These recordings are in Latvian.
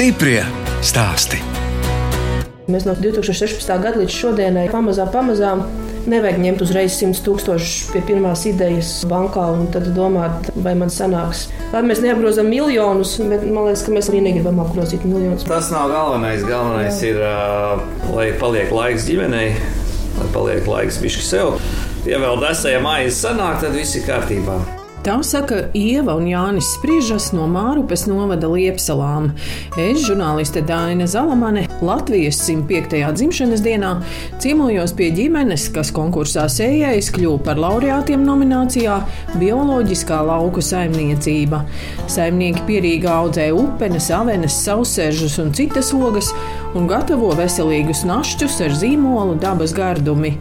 Stiprie stāsti. Mēs no 2016. gada līdz šodienai pamazām, pamazām nevajag ņemt uzreiz 100 tūkstošus pie pirmās idejas bankā un tad domāt, vai man sanāks. Lai mēs neapgrozām miljonus, bet man liekas, ka mēs arī negribam apgrozīt miljonus. Tas nav galvenais. Galvenais Jā. ir, uh, lai paliek laiks ģimenei, lai paliek laiks bišķi sev. Ja vēl desējā mājas sanāk, tad viss ir kārtībā. Tā saka Ieva un Jānis Spriežas no Mārupes novada Liepsalām. Es, žurnāliste Dāna Zalamane, Latvijas 105. dzimšanas dienā ciemojos pie ģimenes, kas konkursā sējais kļuva par laureātiem nominācijā Bioloģiskā lauku saimniecība. Saimnieki pierīgi audzē upenes, avenes, sausežus un citas ogas un gatavo veselīgus našķus ar zīmolu dabas gardumi.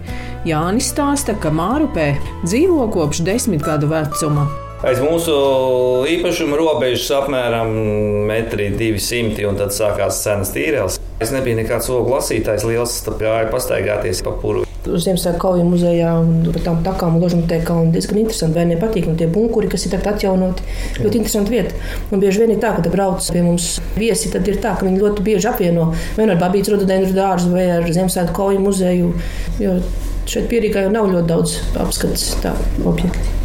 Jānis stāsta, ka Mārupē dzīvo kopš desmit gadu vecuma. Aiz mūsu īpašuma robežas apmēram 1,2 m, un tad sākās cenas tīrēls. Es nebiju nekāds ogu lasītājs, liels gāju pastaigāties pa puru. Uz Ziemassvētku kauju muzejā un par tām takām ložam tiek kalni diezgan interesanti. Bērniem patīk, un tie bunkuri, kas ir tagad atjaunoti, ļoti interesanti vieta. Un bieži vien ir tā, ka brauc pie mums viesi, tad ir tā, ka viņi ļoti bieži apvieno vai nu ar Babītas rododendru dārzu vai ar Ziemassvētku kauju muzeju. Jo Šeit pierīgā jau nav ļoti daudz apskates objektu.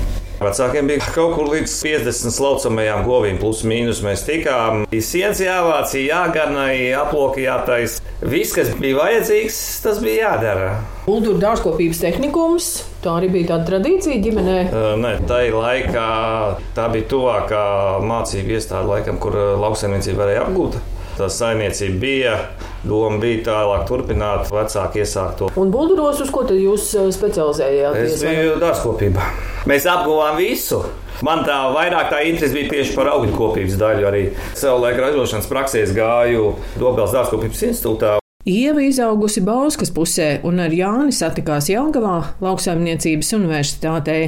Vecākiem bija kaut kur līdz 50 slaucamajām govīm, plus mīnus mēs tikām. Sienas jāvāc, jāganai, aploki jātais. Viss, kas bija vajadzīgs, tas bija jādara. Ulduru dārzkopības tehnikums. Tā arī bija tāda tradīcija ģimenē. Uh, nē, tā ir laikā, tā bija tuvākā mācību iestāde, laikam, kur lauksaimniecība varēja apgūt. Tā saimniecība bija Doma bija tālāk turpināt vecāku iesākto. Un bulduros, uz ko tad jūs eh, specializējāties? Es biju dārzkopībā. Mēs apguvām visu. Man tā vairāk tā interese bija tieši par augļu kopības daļu. Arī savulaik ražošanas praksēs gāju Dobels dārzkopības institūtā. Ieva izaugusi Bauskas pusē un ar Jāni satikās Jelgavā, lauksaimniecības universitātē.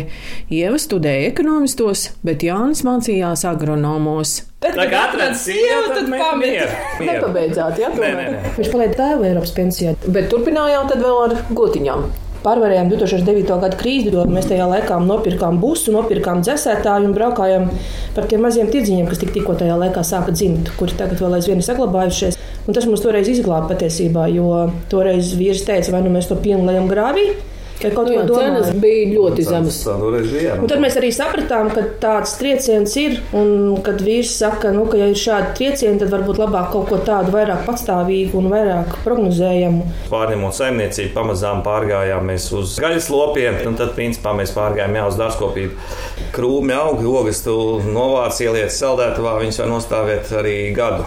Ieva studēja ekonomistos, bet Jānis mācījās agronomos. Tad, kad atradat sievu, tad pamēģināt. Nepabeidzāt, jā, ja, nē, nē. Viņš paliek tēva Eiropas pensijā. Bet turpinājām tad vēl ar gotiņām pārvarējām 2009. gada krīzi, tad mēs tajā laikā nopirkām busu, nopirkām dzēsētāju un braukājām par tiem maziem tirdziņiem, kas tik, tikko tajā laikā sāka dzimt, kuri tagad vēl aizvien ir saglabājušies. Un tas mums toreiz izglāba patiesībā, jo toreiz vīrs teica, vai nu mēs to pienu lejam grāvī Vai kaut kā tādas bija ļoti zemas. Un tad mēs arī sapratām, ka tāds trieciens ir. Un kad vīrs saka, nu, ka ja ir šādi triecieni, tad varbūt labāk kaut ko tādu vairāk patstāvīgu un vairāk prognozējamu. Pārņemot saimniecību, pamazām pārgājām uz gaļas lopiem, un tad principā mēs pārgājām jau uz dārzkopību. Krūmi aug, ogas tu novāc ieliec saldētavā, viņas var nostāvēt arī gadu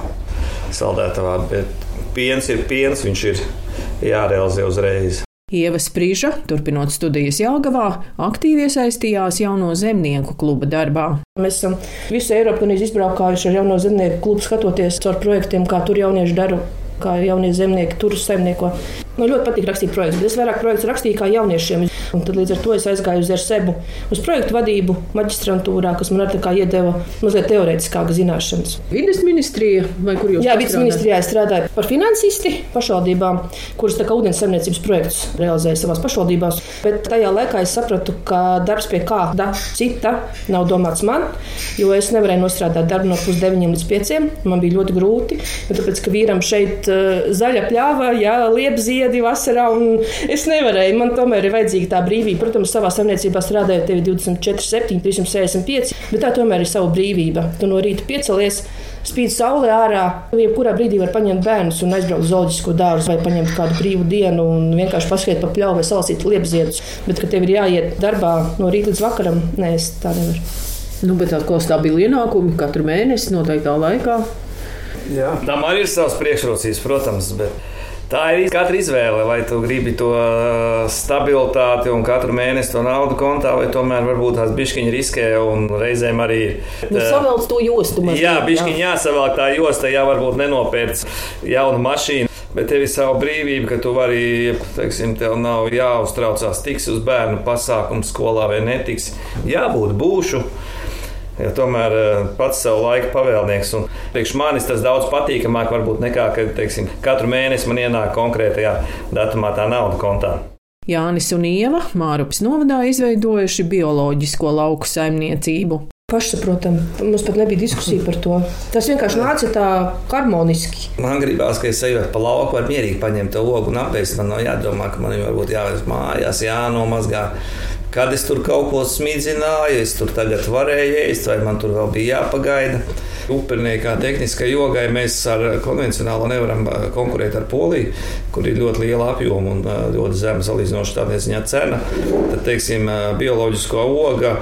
saldētavā. Bet piens ir piens, viņš ir jārealizē uzreiz. Ieva Sprīža, turpinot studijas Jāgavā, aktīvi iesaistījās jauno zemnieku kluba darbā. Mēs esam visu Eiropu izbraukājuši ar jauno zemnieku klubu, skatoties caur projektiem, kā tur jaunieši dara kā jaunie zemnieki tur saimnieko. Man ļoti patīk rakstīt projektus, bet es vairāk projektus rakstīju kā jauniešiem. Un tad līdz ar to es aizgāju uz RSEBU, uz projektu vadību, maģistrantūrā, kas man arī iedeva mazliet teorētiskākas zināšanas. Vides ministrija vai kur jūs? Jā, vidas ministrijā strādāju par finansisti pašvaldībām, kuras tā kā ūdens saimniecības projekts realizēja savās pašvaldībās. Bet tajā laikā es sapratu, ka darbs pie kāda cita nav domāts man, jo es nevarēju nostrādāt darbu no pusdeviņiem līdz pieciem. Man bija ļoti grūti, tāpēc ka vīram šeit uh, zaļa pļāva, jā, liepzieda ziedi vasarā, un es nevarēju. Man tomēr ir vajadzīga tā brīvība. Protams, savā saimniecībā strādājot, tev ir 24, 7, 365, bet tā tomēr ir sava brīvība. Tu no rīta piecelies. Spīd saule ārā, jebkurā brīdī var paņemt bērnus un aizbraukt uz zooloģisko dārzu, vai paņemt kādu brīvu dienu un vienkārši paskriet pa pļauju vai salasīt liepziedus. Bet, kad tev ir jāiet darbā no rīta līdz vakaram, nē, es tā nevaru. Nu, bet atkal stabili ienākumi katru mēnesi noteiktā laikā. Jā. Tam arī ir savas priekšrocības, protams. Bet... Tā ir katra izvēle, vai tu gribi to uh, stabilitāti un katru mēnesi to naudu kontā, vai tomēr varbūt tās bišķiņa riskē un reizēm arī. Nu, savelc to jostu. Mazliet, jā, bišķiņa jā. jāsavelk tā josta, jā, varbūt nenopērts jaunu mašīnu. Bet tev ir sava brīvība, ka tu vari, teiksim, tev nav jāuztraucās, tiks uz bērnu pasākumu skolā vai netiks. Jābūt būšu. Ja tomēr eh, pats savu laiku pavēlnieks. Un priekš manis tas daudz patīkamāk varbūt nekā, kad teiksim, katru mēnesi man ienāk konkrētajā datumā tā nauda kontā. Jānis un Ieva Mārupas novadā izveidojuši bioloģisko lauku saimniecību. pašsaprotami. Mums pat nebija diskusija par to. Tas vienkārši nāca tā harmoniski. Man gribās, ka es eju pa lauku, var mierīgi paņemt to ogu un apēst. Man nav jādomā, ka man jau varbūt jāvērst mājās, jānomazgā. Kad es tur kaut ko smidzināju, es tur tagad varēju ēst, vai man tur vēl bija jāpagaida. Upeniekā tehniskai jogai mēs ar konvencionālo nevaram konkurēt ar Poliju, kur ir ļoti liela apjoma un ļoti zema salīdzinoši tādā ziņā cena. Tad, teiksim, bioloģisko oga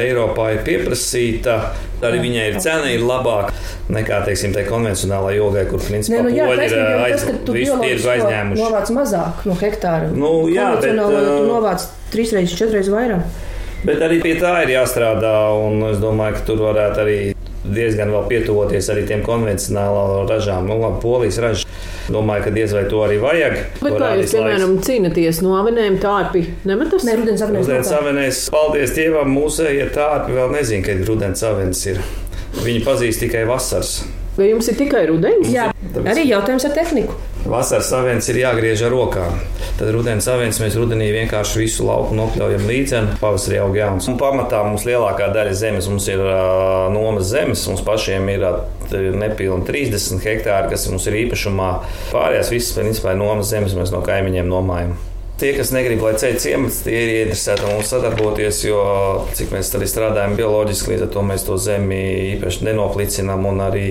Eiropā ir pieprasīta. Arī viņai ir cena ir labāka nekā teiksim, konvencionālā jogai, kur principā ne, nu, jā, poļi ir aiz, visu tirgu aizņēmuši. Novāc mazāk no hektāra. Nu, jā, bet, tu novāc trīs reizes, četras reizes vairāk. Bet arī pie tā ir jāstrādā, un es domāju, ka tur varētu arī diezgan vēl pietuvoties arī tiem konvencionālām ražām. Nu, labi, polijas ražas. Domāju, ka diez vai to arī vajag. Bet kā jūs, piemēram, laiks. cīnāties no avenēm, tārpi nemetas? Ne, rudens avenēs. Rudens avenēs, paldies Dievam, mūsējie tārpi vēl nezin, ka rudens avenēs ir. Viņi pazīst tikai vasaras. Vai jums ir tikai rudens? Jā, Tāpēc... arī jautājums ar tehniku. Vasaras avēns ir jāgriež ar rokām. Tad rudenī avēns mēs rudenī vienkārši visu lauku nokļaujam līdzi, pavasarī aug jauns. Un pamatā mums lielākā daļa zemes mums ir uh, nomas zemes, mums pašiem ir uh, nepilni 30 hektāri, kas mums ir īpašumā. Pārējās visas, principā, ir nomas zemes, mēs no kaimiņiem nomājam. Tie, kas negrib, lai ceļš ciemats, tie ir ieinteresēti mums sadarboties, jo cik mēs arī strādājam bioloģiski, līdz ar to mēs to zemi īpaši nenoplicinām un arī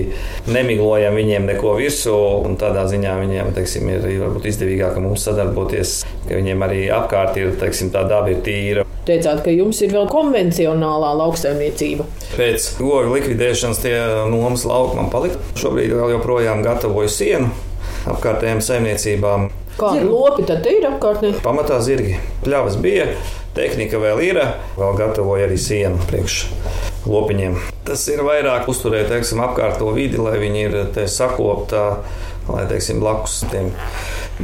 nemiglojam viņiem neko virsū. Tādā ziņā viņiem teiksim, ir varbūt izdevīgāk mums sadarboties, ka viņiem arī apkārt ir teiksim, tā daba ir tīra. Teicāt, ka jums ir vēl konvencionālā lauksaimniecība. Pēc goju likvidēšanas tie nomas lauki man palika. Šobrīd vēl joprojām gatavoju sienu apkārtējām saimniecībām. Kādi lopi tad ir apkārtnē? Pamatā zirgi. Pļavas bija, tehnika vēl ir, vēl gatavoja arī sienu priekš lopiņiem. Tas ir vairāk uzturēt teiksim, apkārt to vidi, lai viņi ir sakopta, lai teiksim, blakus tiem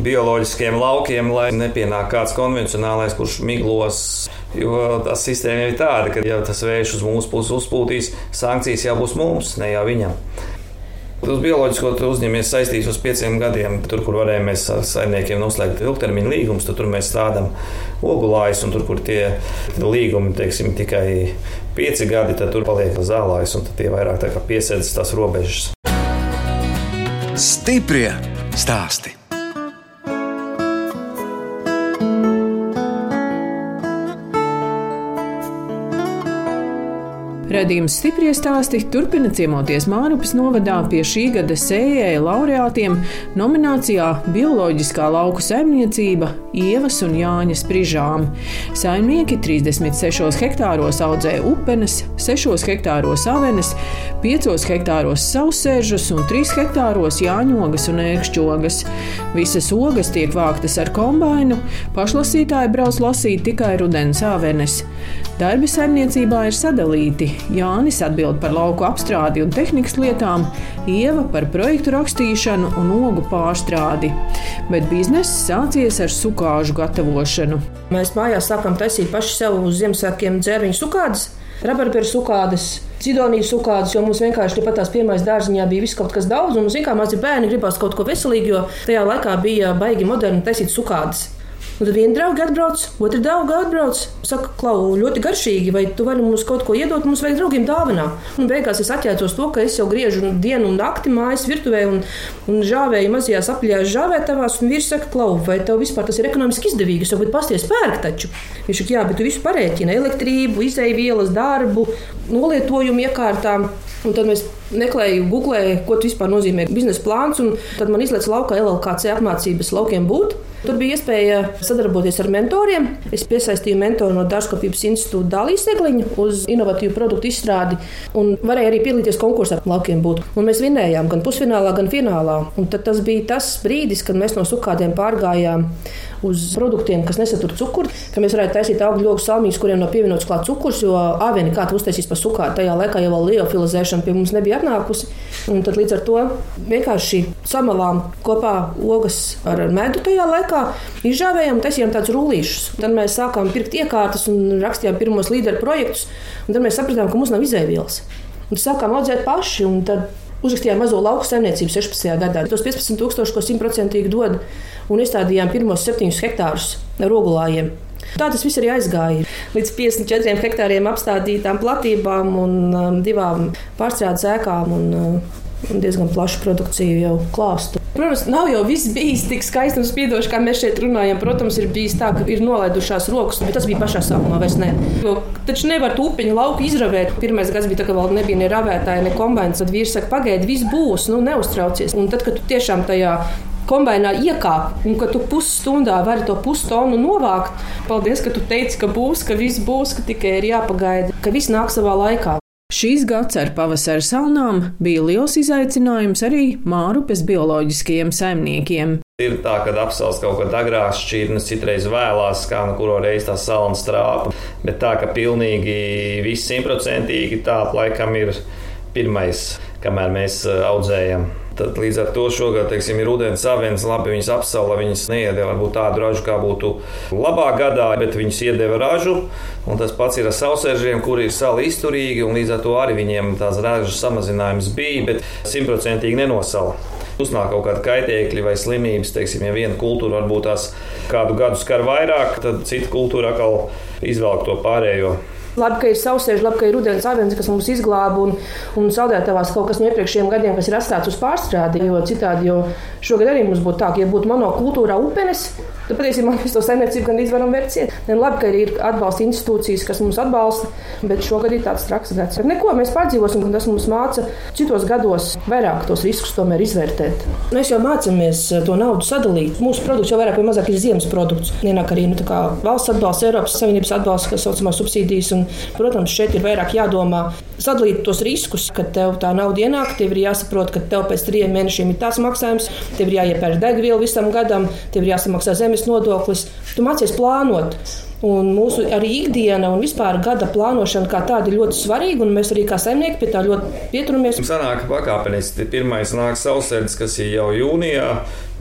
bioloģiskiem laukiem, lai nepienāk kāds konvencionālais, kurš miglos. Jo tā sistēma ir tāda, ka, ja tas vējš uz mūsu pusi uzpūtīs, sankcijas jau būs mums, ne jau viņam. Uz bioloģisko uzņēmēju saistīts uz pieciem gadiem. Tur, kur varējām mēs ar saimniekiem noslēgt ilgtermiņa līgumus, tur mēs stādām ogulājus, un tur, kur tie līgumi teiksim, tikai pieci gadi, tad tur paliek zālājs, un tie vairāk piesēdzas tās robežas. Stiprie stāsti! Radījums stipri stāsti turpina ciemoties Mārupas novadā pie šī gada sējēja laureātiem nominācijā Bioloģiskā lauku saimniecība Ievas un Jāņa sprižām. Saimnieki 36 hektāros audzē upenes, 6 hektāros avenes, 5 hektāros saussēžus un 3 hektāros jāņogas un ērkšķogas. Visas ogas tiek vāktas ar kombainu, pašlasītāji brauc lasīt tikai rudens avenes. Darbi saimniecībā ir sadalīti. Jānis atbild par lauku apstrādi un tehnikas lietām, Ieva par projektu rakstīšanu un ogu pārstrādi. Bet bizness sācies ar sukāžu gatavošanu. Mēs mājās sākām taisīt paši sev uz Ziemassvētkiem dzērviņu sukādes. Rabarberu sukādes, Cidonijas sukādas, jo mums vienkārši pat tās pirmās dārziņā bija viss kaut kas daudz, un mums vienkārši mazi bērni gribās kaut ko veselīgu, jo tajā laikā bija baigi moderni taisīt sukādas. Un tad viena drauga atbrauc, otra drauga atbrauc. Saka, klau, ļoti garšīgi, vai tu vari mums kaut ko iedot, mums vajag draugiem dāvinā. Un beigās es atjēdzos to, ka es jau griežu dienu un nakti mājas virtuvē un, un žāvēju mazajās apaļās žāvētavās. Un vīrs saka, klau, vai tev vispār tas ir ekonomiski izdevīgi? Es jau būtu pasties pērk taču. Viņš saka, jā, bet tu visu parēķini - elektrību, izēvielas, darbu, nolietojumu iekārtām. Un tad mēs meklējām, googlējām, ko vispār nozīmē biznesa plāns. Tad man izlaiž laukā LLC apmācības laukiem būt. Tur bija iespēja sadarboties ar mentoriem. Es piesaistīju mentoru no Dārzkopības institūta Dālijas Egliņu uz inovatīvu produktu izstrādi un varēju arī piedalīties konkursā laukiem būt. Un mēs vinējām gan pusfinālā, gan finālā. Un tas bija tas brīdis, kad mēs no sukādiem pārgājām uz produktiem, kas nesatur cukuru, ka mēs varētu taisīt augļu logu salmīgus, kuriem nav pievienots klāt cukurs, jo aveni kāds uztaisīs par sukāru. Tajā laikā jau liofilizēšana pie mums nebija atnākusi. Un tad līdz ar to vienkārši samalām kopā ogas ar medu tajā laikā, izžāvējām, taisījām tādus rullīšus. Tad mēs sākām pirkt iekārtas un rakstījām pirmos līderu projektus, tad mēs sapratām, ka mums nav izēvielas. Un sākām audzēt paši. Uzrakstījām mazo lauku saimniecību 16. gadā. Tos 15,000, ko simtprocentīgi dod un iestādījām pirmos septiņus hektārus ar ogulājiem. Tā tas viss arī aizgāja. Līdz 54 hektāriem apstādītām platībām un um, divām pārstrādes ēkām un, un diezgan plašu produkciju jau klāstu. Protams, nav jau viss bijis tik skaisti un spīdoši, kā mēs šeit runājam. Protams, ir bijis tā, ka ir nolaidušās rokas, bet tas bija pašā sākumā. Ne. Jo, taču nevar tūpiņu lauku izravēt. Pirmais gads bija tā, ka vēl nebija ne ravētāja, ne kombinācija. Tad vīrs saka, pagaidi, viss būs, nu neuztraucies. Un tad, kad tu tiešām tajā kombinā iekāp, un ka tu pusstundā vari to pustonu novākt. Paldies, ka tu teici, ka būs, ka viss būs, ka tikai ir jāpagaida, ka viss nāk savā laikā. Šīs gads ar pavasara salnām bija liels izaicinājums arī Mārupes bioloģiskajiem saimniekiem. Ir tā, ka apsals kaut kad agrāk šķirnes, citreiz vēlās, kā no kuro reiz tā salna strāpa, bet tā, ka pilnīgi viss simtprocentīgi tā laikam ir pirmais, kamēr mēs eh, audzējam. Tad līdz ar to šogad teiksim, ir ūdens avens, labi viņas apsala, viņas neiedeva varbūt tādu ražu, kā būtu labā gadā, bet viņas iedeva ražu. Un tas pats ir ar sausēžiem, kuri ir sali izturīgi, un līdz ar to arī viņiem tās ražas samazinājums bija, bet simtprocentīgi nenosala. Uznāk kaut kāda kaitēkļa vai slimības, teiksim, ja viena kultūra varbūt tās kādu gadu skar vairāk, tad cita kultūra atkal izvelk to pārējo. Labi, ka ir sausēži, labi, ka ir ūdens avens, kas mums izglāba un, un saldētavās kaut kas no iepriekšējiem gadiem, kas ir atstāts uz pārstrādi. Jo citādi, jo šogad arī mums būtu tā, ka, ja būtu monokultūrā upenes, tad patiesībā mēs to saimniecību gan izvaram vērt ciet. Labi, ka ir atbalsta institūcijas, kas mums atbalsta, bet šogad ir tāds traks gads. Neko mēs pārdzīvosim, un tas mums māca citos gados vairāk tos riskus tomēr izvērtēt. Mēs jau mācāmies to naudu sadalīt. Mūsu produkts jau vairāk vai mazāk ir ziemas produkts. Ienāk arī nu, valsts atbalsts, Eiropas Savienības atbalsts, kas saucamā subsīdijas. Un, protams, šeit ir vairāk jādomā, sadalīt tos riskus, kad tev tā nauda ienāk. Tev ir jāsaprot, ka tev pēc trim mēnešiem ir tāds maksājums, tev ir jāiepērk degviela visam gadam, tev ir jāsamaksā zemes nodoklis. Tu mācies plānot. Un mūsu arī ikdiena un vispār gada plānošana kā tāda ir ļoti svarīga, un mēs arī kā saimnieki pie tā ļoti pieturamies. Sanāk, pakāpeniski pirmais nāk sausēdz, kas ir jau jūnijā,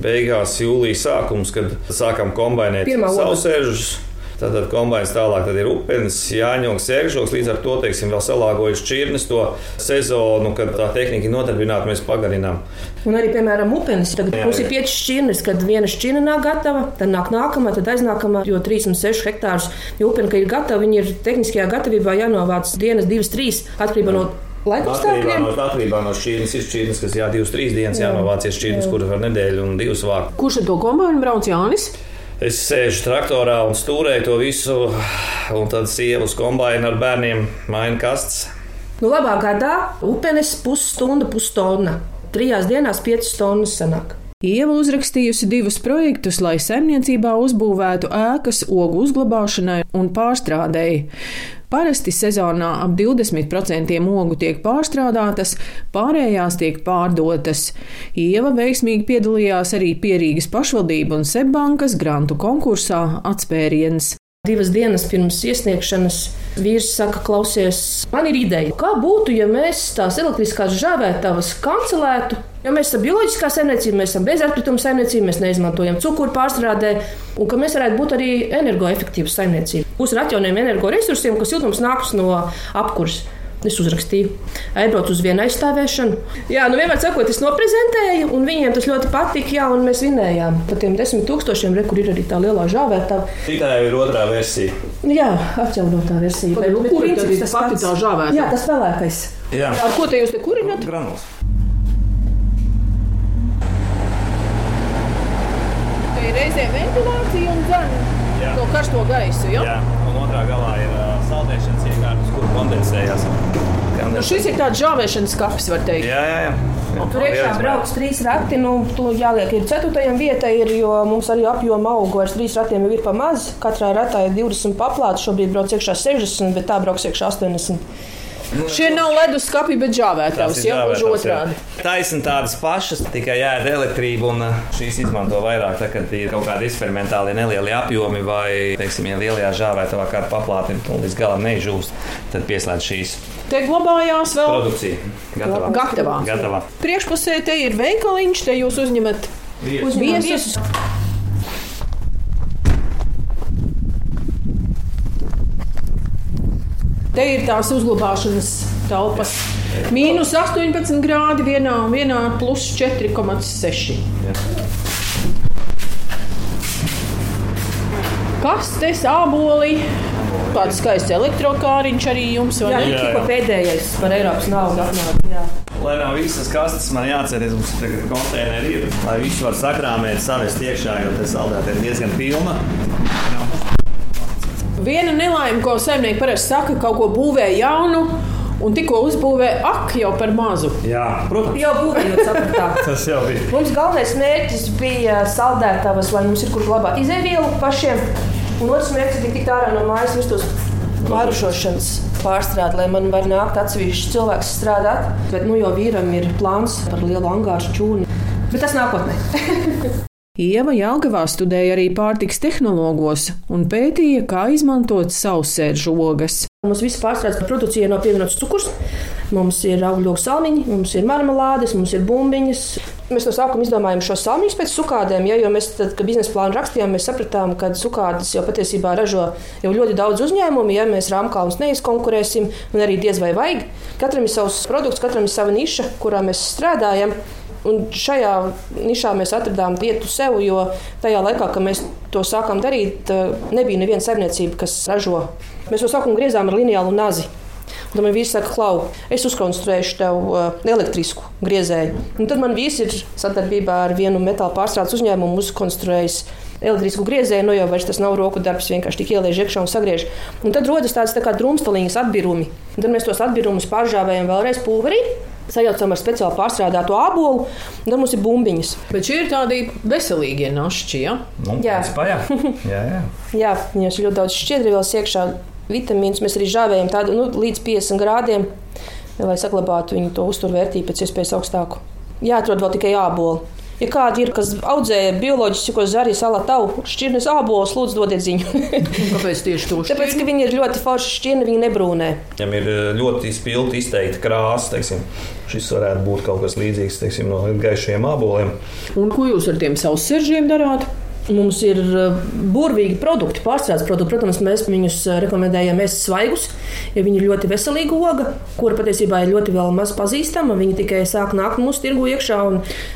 beigās jūlijas sākums, kad sākam kombinēt sausēžus. Tātad kombinācijas tālāk tad ir upenis, jāņoks, sēkšoks. Līdz ar to, teiksim, vēl salāgojuši čirnes to sezonu, kad tā tehnika ir nodarbināta, mēs pagarinām. Un arī, piemēram, upenis. Tagad jā, mums ir pieci šķirnes, kad viena šķirne nav gatava, tad nāk nākamā, tad aiznākamā, jo 36 hektārus upeni, ka ir gatava, viņi ir tehniskajā gatavībā jānovāc dienas, divas, trīs, atkarībā no Atkarībā no, atkarībā no šķirnes ir šķirnes, kas jā, divas, trīs dienas jā. jānovācies šķirnes, kuras var nedēļu un divas vākt. Kurš ar to kombināciju brauc Jānis? Es sēžu traktorā un stūrēju to visu, un tad sieva uz kombināciju ar bērniem maina kastes. Nu, labā gadā upenes pusstunda, pustonna. Trijās dienās piecas tonnas sanāk. Ieva uzrakstījusi divus projektus, lai saimniecībā uzbūvētu ēkas ogu uzglabāšanai un pārstrādēji. Parasti sezonā ap 20% ogu tiek pārstrādātas, pārējās tiek pārdotas. Ieva veiksmīgi piedalījās arī Pierīgas pašvaldību un Sebbankas grantu konkursā atspēriens. Divas dienas pirms iesniegšanas vīrs saka, klausies, man ir ideja, kā būtu, ja mēs tās elektriskās žāvētavas kancelētu Jo mēs esam bioloģiskā saimniecība, mēs esam bezatkrituma saimniecība, mēs neizmantojam cukuru pārstrādē, un ka mēs varētu būt arī energoefektīva saimniecība. Ar atjaunojumiem energoresursiem, kas siltums nāks no apkurses. Es uzrakstīju, aizbraucu uz vienu aizstāvēšanu. Jā, nu vienmēr sakot, es noprezentēju, un viņiem tas ļoti patika. Jā, un mēs vinējām par tiem desmit tūkstošiem, re, kur ir arī tā lielā žāvētava. Tā jau ir otrā versija. Jā, atjaunotā versija. Bet, bet, kur ir tas pats? Tā žāvētava. Jā, tas pelēkais. Jā. Ar ko te jūs te kurināt? Granuls. reizē ventilācija un dzēna no karsto gaisu. Ja? Jā, un otrā galā ir uh, saldēšanas iekārtas, kur kondensējās. Nu, šis ir tāds žāvēšanas kapis, var teikt. Jā, jā, jā. Tur iekšā brauks trīs rati. Nu, tur jāliek ir ceturtajam vietai, ir, jo mums arī apjoma auga vairs trīs ratiem jau ir pa maz. Katrai ratai ir 20 paplātes, šobrīd brauc iekšā 60, bet tā brauks iekšā 80. Nu, Šie nav leduskapi, bet žāvētājs jau uz otrādi. Taisn tādas pašas, tikai jāēd elektrību, un uh, šīs izmanto vairāk, tā, kad ir kaut kādi eksperimentāli nelieli apjomi, vai, teiksim, ja lielajā žāvētavā kāda paplāte un līdz galam neizžūst, tad pieslēdz šīs. Te glabājās vēl produkcija. Gatavā. Gatavā. Gatavā. Priekšpusē te ir veikaliņš, te jūs uzņemat viesus. viesus. Te ir tās uzglabāšanas telpas. Mīnus 18 grādi vienā, vienā plus 4,6. kastes, āboli. Kāds skaists elektrokāriņš arī jums Jā, vai ne? tikko pēdējais par Eiropas naudu atnāca. jā. Lai nav visas kastes, man jāatcerās, mums tagad konteineri ir. Lai viss var sakrāmēt, savest iekšā, jo tas saldēta ir diezgan pilna. Viena nelaime, ko saimnieki parasti saka, kaut ko būvē jaunu. Un tikko uzbūvē, ak, jau par mazu. Jā, protams. Jau būvējot. Tas jau bija. Mums galvenais mērķis bija saldētavas, lai mums ir kur glabāt izēvielu pašiem. Un otrs mērķis bija tikt ārā no mājas virsmas mārušošanas pārstrādi, lai man var nākt atsevišķs cilvēks strādāt. Bet nu jau vīram ir plāns par lielu angāru čūni. Bet tas nākotnē. Ieva Jālgavā studēja arī pārtiks tehnologos un pētīja, kā izmantot saussēžu ogas. Mums viss pārstrādes produkcijai nav pievienots cukurs. Mums ir augļu salmiņi, mums ir marmelādes, mums ir bumbiņas. Mēs no sākuma izdomājām šo salmiņu pēc sukādēm, ja, jo mēs, tad, kad biznesa plānu rakstījām, mēs sapratām, ka sukādas jau patiesībā ražo jau ļoti daudz uzņēmumu. Ja mēs rāmkalnus neizkonkurēsim, un arī diez vai vajag. Katram ir savs produkts, katram ir sava niša, kurā mēs strādājam. Un šajā nišā mēs atradām vietu sev, jo tajā laikā, kad mēs to sākām darīt, nebija neviena saimniecība, kas ražo. Mēs no sākuma griezām ar lineālu nazi. Un man vīrs saka, Klau, es uzkonstruēšu tev uh, elektrisku griezēju. Un tad man vīrs ir sadarbībā ar vienu metāla pārstrādes uzņēmumu uzkonstruējis elektrisku griezēju. Nu jau tas nav roku darbs, vienkārši tik ieliež iekšā un sagriež. Un tad rodas tāds tā kā drumstaliņas atbirumi. Un tad mēs tos atbirumus pāržāvējam vēlreiz pulverī. Sajaucam ar speciāli pārstrādātu ābolu, un tad mums ir bumbiņas. Bet šie ir tādi veselīgie našķi. Ja? Nu, Jā. jā. jā, jā. Jā, viņos ir ļoti daudz šķiedrvielas iekšā, vitamīnus. Mēs arī žāvējam tādu nu, līdz 50 grādiem, lai saglabātu viņu to uzturvērtību pēc iespējas augstāku. Jāatrod vēl tikai ābolu. Ja kādi ir, kas audzē bioloģiskos zarīs, salātu, šķirnes ābolus, lūdzu, dodiet ziņu. Kāpēc tieši to Tāpēc, ka viņi ir ļoti forši šķirni, viņi nebrūnē. Viņam ir eh, ļoti spilgti izteikta krāsa. Teiksim. Šis varētu būt kaut kas līdzīgs teiksim, no gaišiem aboliem. Un ko jūs ar tiem saussēžiem darāt? Mums ir uh, burvīgi produkti, pārstrādes produkti. Protams, mēs viņus uh, rekomendējam ēst svaigus, jo viņi ir ļoti veselīga oga, kura patiesībā ir ļoti maz pazīstama. Viņi tikai sāk nākt mūsu tirgu iekšā.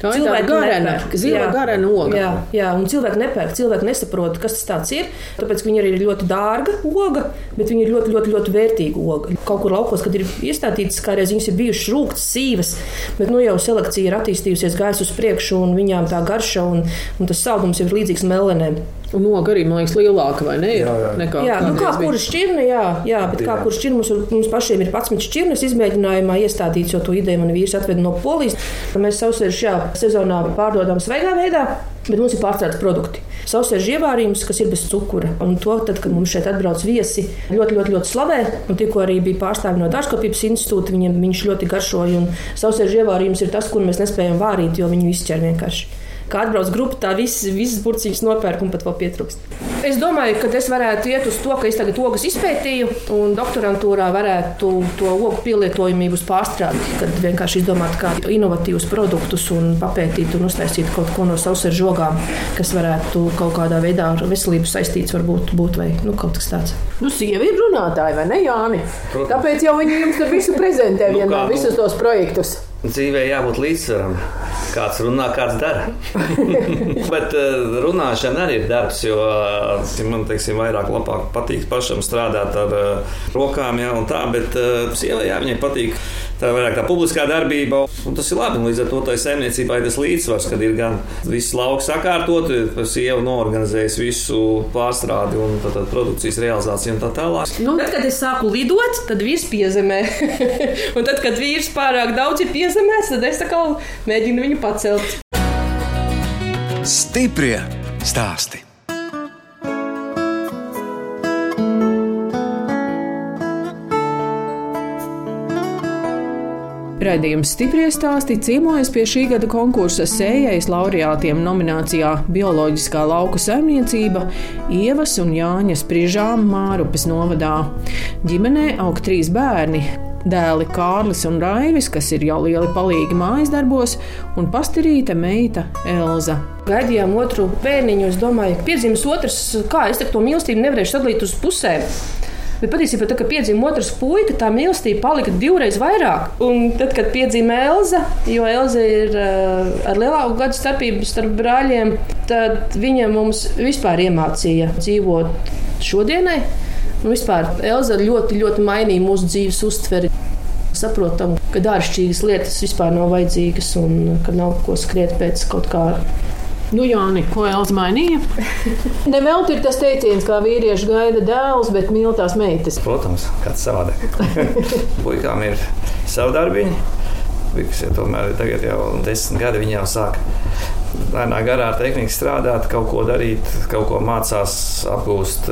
Tā ir tāda garena, zila garena oga. Jā, jā, un cilvēki nepērk, cilvēki nesaprot, kas tas ir. Tāpēc viņi arī ir ļoti dārga oga, bet viņi ir ļoti, ļoti, ļoti vērtīga oga. Kaut kur laukos, kad ir iestādītas, kā reiz viņas ir bijušas rūktas, sīvas, bet nu jau selekcija ir attīstījusies, gājis uz priekšu, un viņām tā garša un, un tas saldums ir līdzīgs melenēm. Un oga arī, man liekas, lielāka vai ne? Jā, jā. Nekā Jā, nu, kā kurš šķirne, jā, jā, bet kā Jā. kurš šķirne mums, ir- mums pašiem ir 11 šķirnes izmēģinājumā iestādīts, jo to ideju man vīrs atveda no Polijas. Mēs savsēžu šajā sezonā pārdodam svaigā veidā, bet mums ir pārstrādes produkti. Savsēžu ievārījums, kas ir bez cukura. Un to, tad, kad mums šeit atbrauc viesi, ļoti, ļoti, ļoti slavē. Un tikko arī bija pārstāvi no Dārzkopības institūta, viņiem viņš ļoti garšoja. Un savsēžu ievārījums ir tas, kur mēs nespējam vārīt, jo viņi izķer vienkārši. Kā atbrauc grupa, tā visas, visas burciņas nopērk un pat vēl pietrūkst. Es domāju, ka es varētu iet uz to, ka es tagad ogas izpētīju, un doktorantūrā varētu to ogu pielietojamību uz pārstrādi. Kad vienkārši izdomāt kādu inovatīvus produktus un papētīt un uztaisīt kaut ko no savas žogām, kas varētu kaut kādā veidā ar veselību saistīts, varbūt būt vai nu, kaut kas tāds. Nu, sieva ir runātāja, vai ne, Jāni? Protams. Tāpēc jau viņi jums tur visu prezentē, Nu, vienmēr kā, nu? visus tos projektus. Dzīvē jābūt līdzsvaram. Kāds runā, kāds dara. Bet eh, runāšana arī ir darbs, jo eh, man teiksim, vairāk patīk pašam strādāt ar eh, rokām, un tā, bet sievai jā, viņai patīk tā vairāk tā publiskā darbība. Un tas ir labi. Līdz ar to tai saimniecībai tas līdzsvars, kad ir gan viss lauks sakārtot, sieva noorganizējas visu pārstrādi un tad, tad produkcijas realizāciju un tā tālāk. Nu, tad, kad es sāku lidot, tad vīrs piezemē. un tad, kad vīrs pārāk daudz ir piezemēs, tad es atkal mēģinu viņu pacelt. Stiprie stāsti. Raidījums stipri stāstī ciemojas pie šī gada konkursa sējais laureātiem nominācijā Bioloģiskā lauku saimniecība Ievas un Jāņa Spriežām Mārupes novadā. Ģimenē aug trīs bērni. Dēli Kārlis un Raivis, kas ir jau lieli palīgi mājas darbos, un pastirīta meita Elza. Gaidījām otru bērniņu. Es domāju, piedzimis otrs, kā es to mīlestību nevarēšu sadalīt uz pusēm. Bet patiesībā, tad, kad piedzima otrs puika, tā mīlestība palika divreiz vairāk. Un tad, kad piedzima Elza, jo Elza ir uh, ar lielāku gadu starpību starp brāļiem, tad viņa mums vispār iemācīja dzīvot šodienai. Un vispār Elza ļoti, ļoti mainīja mūsu dzīves uztveri. Saprotam, ka dāršķīgas lietas vispār nav vajadzīgas un ka nav ko skriet pēc kaut kā Nu, Jāni, ko Elza mainīja? Nevelti ir tas teiciens, kā vīrieši gaida dēls, bet mīl tās meitas. Protams, kāds savādāk. Puikām ir savi darbiņi. Vikas jau tomēr ir tagad jau desmit gadi, viņi jau sāk lēnā garā ar tehniku strādāt, kaut ko darīt, kaut ko mācās, apgūst.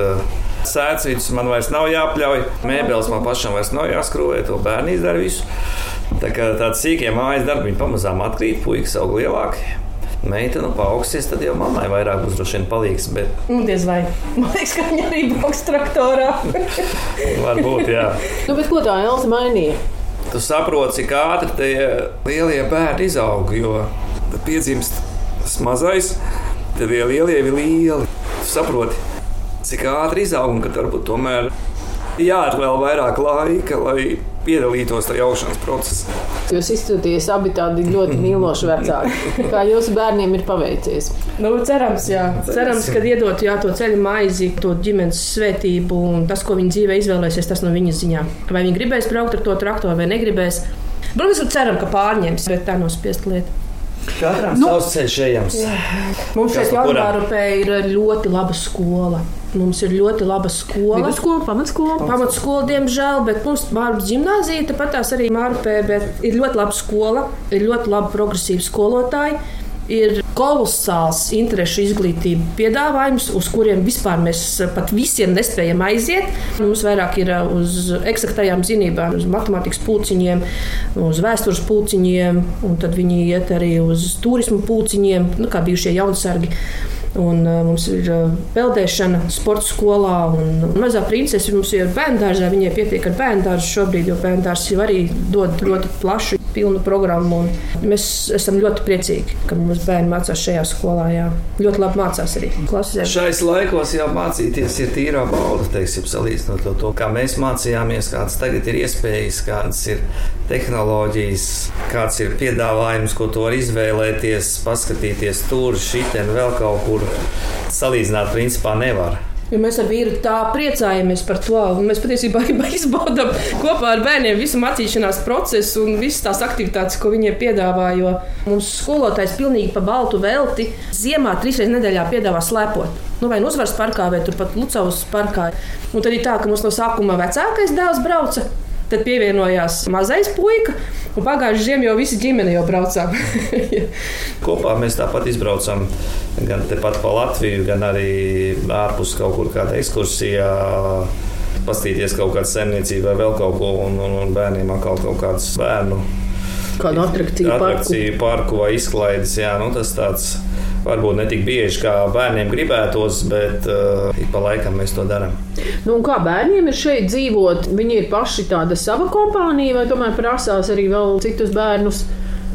Sēcītus man vairs nav jāpļauj, mēbeles man pašam vairs nav jāskrūvē, to bērni izdara visu. Tā kā tādi sīkie mājas darbi pamazām atkrīt, puikas aug lielāki. Meitene paaugsies, tad jau mammai vairāk būs droši vien palīgs. Bet... Nu, diez vai. Man liekas, ka viņa arī brauks traktorā. Varbūt, jā. Nu, bet ko tā Elsa mainīja? Tu saproti, cik ātri tie lielie bērni izaug, jo piedzimst mazais, tad tie lielie ir lieli. Tu saproti, cik ātri izaug un ka varbūt tomēr jāatvēl vairāk laika, lai piedalītos tajā augšanas procesā. Jūs izskatāties abi tādi ļoti mīloši vecāki. Kā jūsu bērniem ir paveicies? Nu, cerams, jā. cerams, ka iedot jā, to ceļu maizi, to ģimenes svētību un tas, ko viņi dzīvē izvēlēsies, tas no viņas ziņā. Vai viņi gribēs braukt ar to traktoru vai negribēs. Protams, ceram, ka pārņems, bet tā nav spiest lieta. Katram nu, savs ceļš ejams. Mums šeit Jaunvārupē ir ļoti laba skola. Mums ir ļoti laba skola. Vidusskola, pamatskola. Pamatskola, diemžēl, bet mums Mārpas gimnāzija, tāpat tās arī Mārupē, bet ir ļoti laba skola, ir ļoti laba progresīva skolotāja ir kolosāls interešu izglītība piedāvājums, uz kuriem vispār mēs pat visiem nespējam aiziet. Mums vairāk ir uh, uz eksaktajām zinībām, uz matemātikas pulciņiem, uz vēstures pulciņiem, un tad viņi iet arī uz turismu pulciņiem, nu, kā bijušie jaunsargi. Un, uh, mums ir uh, peldēšana, sporta skolā, un mazā princese mums ir bērnu dārzā. Viņai pietiek ar bērnu dārzu šobrīd, jo bērnu dārzs jau arī dod ļoti plašu pilnu programmu. Mēs esam ļoti priecīgi, ka mūsu bērni mācās šajā skolā. Jā. Ļoti labi mācās arī klasē. Šais laikos jau mācīties ir tīrā bauda, teiksim, salīdzinot to, to, kā mēs mācījāmies, kādas tagad ir iespējas, kādas ir tehnoloģijas, kāds ir piedāvājums, ko tu vari izvēlēties, paskatīties tur, šitien, vēl kaut kur. Salīdzināt, principā, nevar. Jo mēs ar vīru tā priecājamies par to. Mēs patiesībā izbaudām kopā ar bērniem visu mācīšanās procesu un visas tās aktivitātes, ko viņiem piedāvā. Jo mums skolotājs pilnīgi pa baltu velti ziemā trīs reizes nedēļā piedāvā slēpot. Nu, vai nu uzvaras parkā, vai turpat Lucavas parkā. Un tad ir tā, ka mums no sākuma vecākais dēls brauca. Tad pievienojās mazais puika, un pagājušajā ziemā jau visi ģimene jau braucām. Kopā mēs tāpat izbraucam gan tepat pa Latviju, gan arī ārpus kaut kur kādā ekskursijā. Pastīties kaut kādā saimniecībā, vai vēl kaut ko, un, un, un bērniem atkal kaut kādas bērnu kādu attrakciju, attrakciju parku. parku vai izklaides. Jā, nu, tas tāds varbūt ne tik bieži kā bērniem gribētos, bet uh, ik pa laikam mēs to darām. Nu, kā bērniem ir šeit dzīvot? Viņi ir paši tāda sava kompānija, vai tomēr prasās arī vēl citus bērnus?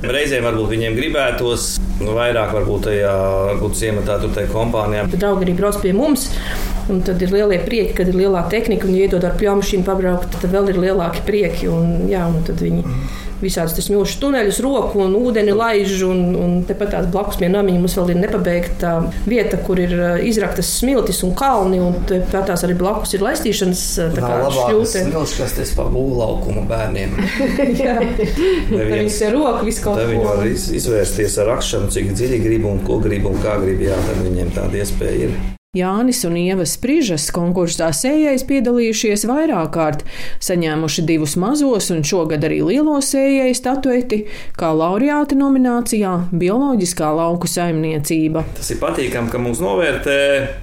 Reizēm varbūt viņiem gribētos nu, vairāk, varbūt tajā varbūt ciematā, tur tajā kompānijā. Draugi arī brauc pie mums. Un tad ir lielie prieki, kad ir lielā tehnika, un, ja iedod ar pļauju mašīnu pabraukt, tad vēl ir lielāki prieki. Un, jā, un tad viņi visādus smilšu tuneļus, roku un ūdeni laiž. Un, un tepat tās blakus pie namiņa mums vēl ir nepabeigta vieta, kur ir izraktas smiltis un kalni. Un tā tās arī blakus ir laistīšanas šļūte. Smilts, kas tas pa būvlaukumu bērniem. Jā, viņas ir roka, viss kaut ko. Viņi var izvērsties ar akšanu, cik dziļi grib un ko grib un kā grib. Jā, tad viņiem tāda iespēja ir. Jānis un Ieva Sprižas konkursā sējais piedalījušies vairāk kārt, saņēmuši divus mazos un šogad arī lielo sējēju statueti, kā laureāti nominācijā Bioloģiskā lauku saimniecība. Tas ir patīkami, ka mūs novērtē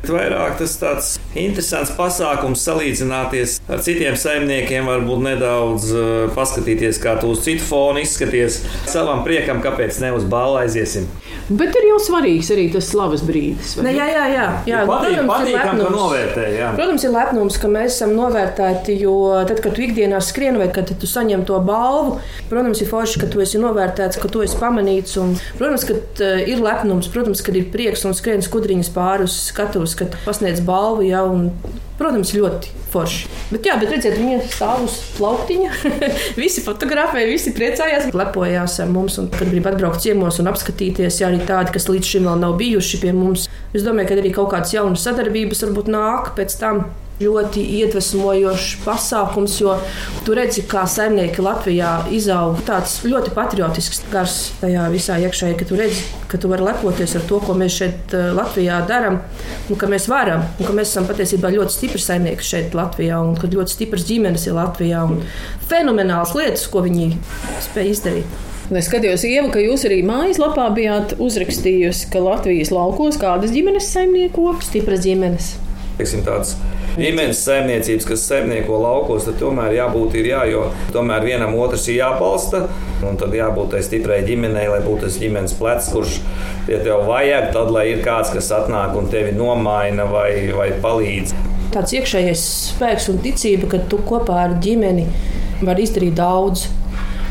vairāk tas tāds interesants pasākums salīdzināties ar citiem saimniekiem, varbūt nedaudz uh, paskatīties, kā tu uz citu fonu izskaties. Savam priekam, kāpēc ne uz balvu aiziesim. Bet ir jau svarīgs arī tas slavas brīdis. Ne, jā, jā, jā. jā patīk, protams, ir patīkam, ka lepnums. novērtē. Jā. Protams, ir lepnums, ka mēs esam novērtēti, jo tad, kad tu ikdienā skrieni vai kad tu saņem to balvu, protams, ir forši, ka tu esi novērtēts, ka tu esi pamanīts. Un, protams, ka uh, ir lepnums, protams, ka ir prieks un skrienas kudriņas pāri uz skatuves, kad pasniedz balvu. Ja, un, Protams, ļoti forši. Bet, jā, bet redziet, viņa stāv uz plauktiņa. visi fotografēja, visi priecājās, lepojās ar mums. Un, kad grib atbraukt ciemos un apskatīties, ja arī tādi, kas līdz šim vēl nav bijuši pie mums, es domāju, ka arī kaut kādas jaunas sadarbības varbūt nāk pēc tam ļoti iedvesmojošs pasākums, jo tu redzi, kā saimnieki Latvijā izaug tāds ļoti patriotisks gars tajā visā iekšēji, ka tu redzi, ka tu vari lepoties ar to, ko mēs šeit eh, Latvijā darām, un ka mēs varam, un ka mēs esam patiesībā ļoti stipri saimnieki šeit Latvijā, un ka ļoti stipras ģimenes ir Latvijā, un fenomenāls lietas, ko viņi spēj izdarīt. Es skatījos, Ieva, ka jūs arī mājaslapā bijāt uzrakstījusi, ka Latvijas laukos kādas ģimenes saimnieko? Stipras ģimenes. Teiksim, tāds ģimenes saimniecības, kas saimnieko laukos, tad tomēr jābūt ir jā, jo tomēr vienam otrs ir jābalsta. Un tad jābūt tai stiprai ģimenei, lai būtu tas ģimenes plecs, kurš ja tev vajag, tad lai ir kāds, kas atnāk un tevi nomaina vai, vai palīdz. Tāds iekšējais spēks un ticība, ka tu kopā ar ģimeni vari izdarīt daudz.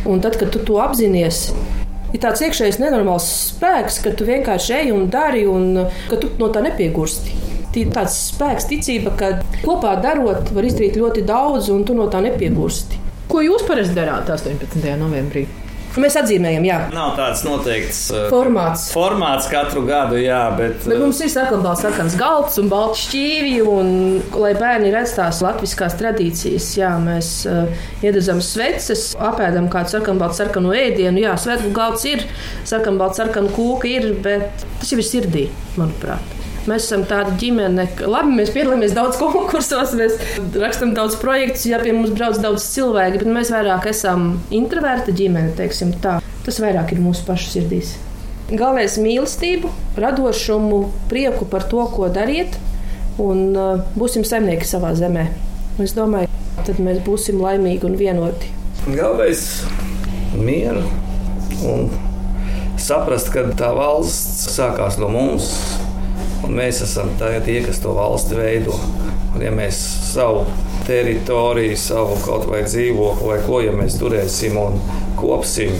Un tad, kad tu to apzinājies, ir tāds iekšējs nenormāls spēks, ka tu vienkārši ej un dari, un ka tu no tā nepiegursti. Ir tāds spēks, ticība, ka kopā darot, var izdarīt ļoti daudz, un tu no tā nepiegursti. Ko jūs parasti darāt 18. novembrī? Mēs atzīmējam, jā, Nav tāds noteikts uh, formāts. formāts katru gadu, jā, bet, Bet mums ir sarkanbalts, sarkans galds un balts šķīvi, un lai bērni redz tās latviskās tradīcijas, jā, mēs uh, iededzam sveces, apēdam kādu sarkanbaltu sarkanu ēdienu, jā, svētku galds ir, sarkanbalts sarkanu kūka ir, bet tas jau ir sirdī, manuprāt. Mēs esam tāda ģimene, ka labi, mēs piedalāmies daudz konkursos, mēs rakstām daudz projektus, ja pie mums brauc daudz cilvēku, bet mēs vairāk esam introverta ģimene, teiksim tā. Tas vairāk ir mūsu pašu sirdīs. Galvenais ir mīlestība, radošumu, prieku par to, ko dariet, un uh, būsim saimnieki savā zemē. Es domāju, tad mēs būsim laimīgi un vienoti. Galvenais mieru un saprast, ka tā valsts sākās no mums, un mēs esam tie, kas to valsti veido. Un, ja mēs savu teritoriju, savu kaut vai dzīvokli, vai ko, ja mēs turēsim un kopsim,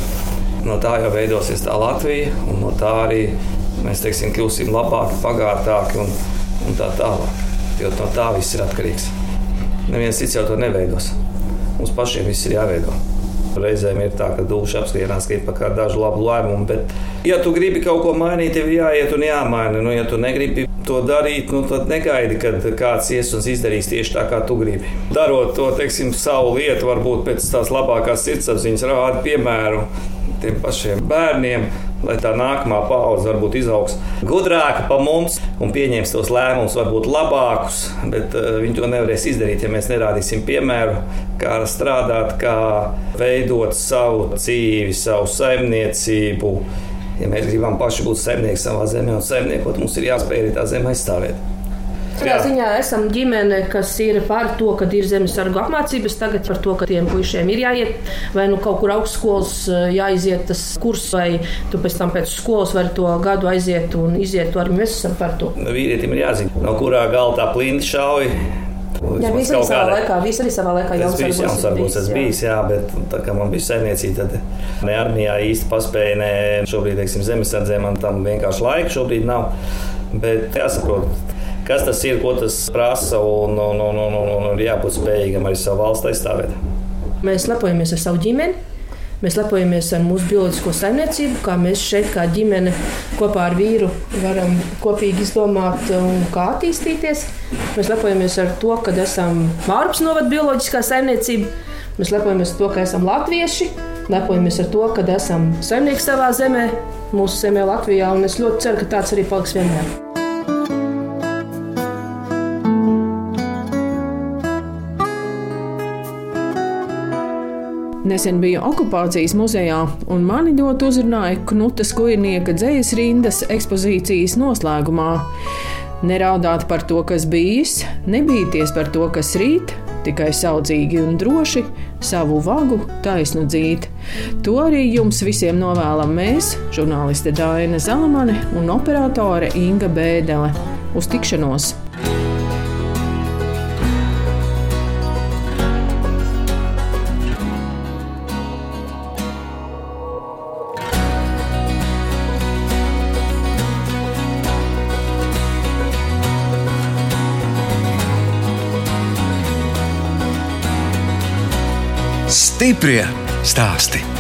no tā jau veidosies tā Latvija, un no tā arī mēs teiksim, kļūsim labāki, pagātāki un, un tā tālāk. Jo no tā viss ir atkarīgs. Neviens cits jau to neveidos. Mums pašiem viss ir jāveido. Reizēm ir tā, ka dūši apskrienās, ka ir pat kāda dažu labu lēmumu, bet, ja tu gribi kaut ko mainīt, tev jāiet un jāmaina. Nu, ja tu negribi to darīt, nu, tad negaidi, kad kāds ies un izdarīs tieši tā, kā tu gribi. Darot to, teiksim, savu lietu, varbūt pēc tās labākās sirdsapziņas rāda piemēru tiem pašiem bērniem, lai tā nākamā paudze varbūt izaugs gudrāka par mums un pieņems tos lēmumus, varbūt labākus, bet uh, viņi to nevarēs izdarīt, ja mēs nerādīsim piemēru, kā strādāt, kā veidot savu dzīvi, savu saimniecību. Ja mēs gribam paši būt saimnieki savā zemē un saimniekot, mums ir jāspēj arī tā zeme aizstāvēt. Katrā ziņā esam ģimene, kas ir par to, ka ir zemesargu apmācības, tagad par to, ka tiem puišiem ir jāiet vai nu kaut kur augstskolas jāiziet tas kurs, vai tu pēc tam pēc skolas vari to gadu aiziet un iziet to arī. Mēs esam par to. Vīrietim ir jāzina, no kurā galda tā plinta šauja. Jā, bija arī savā laikā. Visi arī savā laikā Tas bija Jansargos, tas bijis, jā, bet tā kā man bija saimniecība, tad ne armijā īsti paspēja, ne šobrīd, teiksim, zemesardzē man tam vienkārši laika šobrīd nav. Bet jāsaprot, kas tas ir, ko tas prasa, un, un, un, un, un, un jābūt spējīgam arī savu valsts aizstāvēt. Mēs lepojamies ar savu ģimeni. Mēs lepojamies ar mūsu bioloģisko saimniecību, kā mēs šeit, kā ģimene, kopā ar vīru varam kopīgi izdomāt, kā attīstīties. Mēs lepojamies ar to, ka esam Mārpas novada bioloģiskā saimniecība. Mēs lepojamies ar to, ka esam latvieši, lepojamies ar to, ka esam saimnieki savā zemē, mūsu zemē, Latvijā. Es ļoti ceru, ka tāds arī paliks vienmēr. Nesen biju okupācijas muzejā, un mani ļoti uzrunāja Knuta Skujnieka dzīslas rindas ekspozīcijas noslēgumā. Neraudāt par to, kas bijis, nebīties par to, kas rīt, tikai saudzīgi un droši savu vagu taisnu dzīt. To arī jums visiem novēlam mēs, žurnāliste Dāna Zalamane un operātore Inga Bēdele. Uz tikšanos! Stiprie stāsti.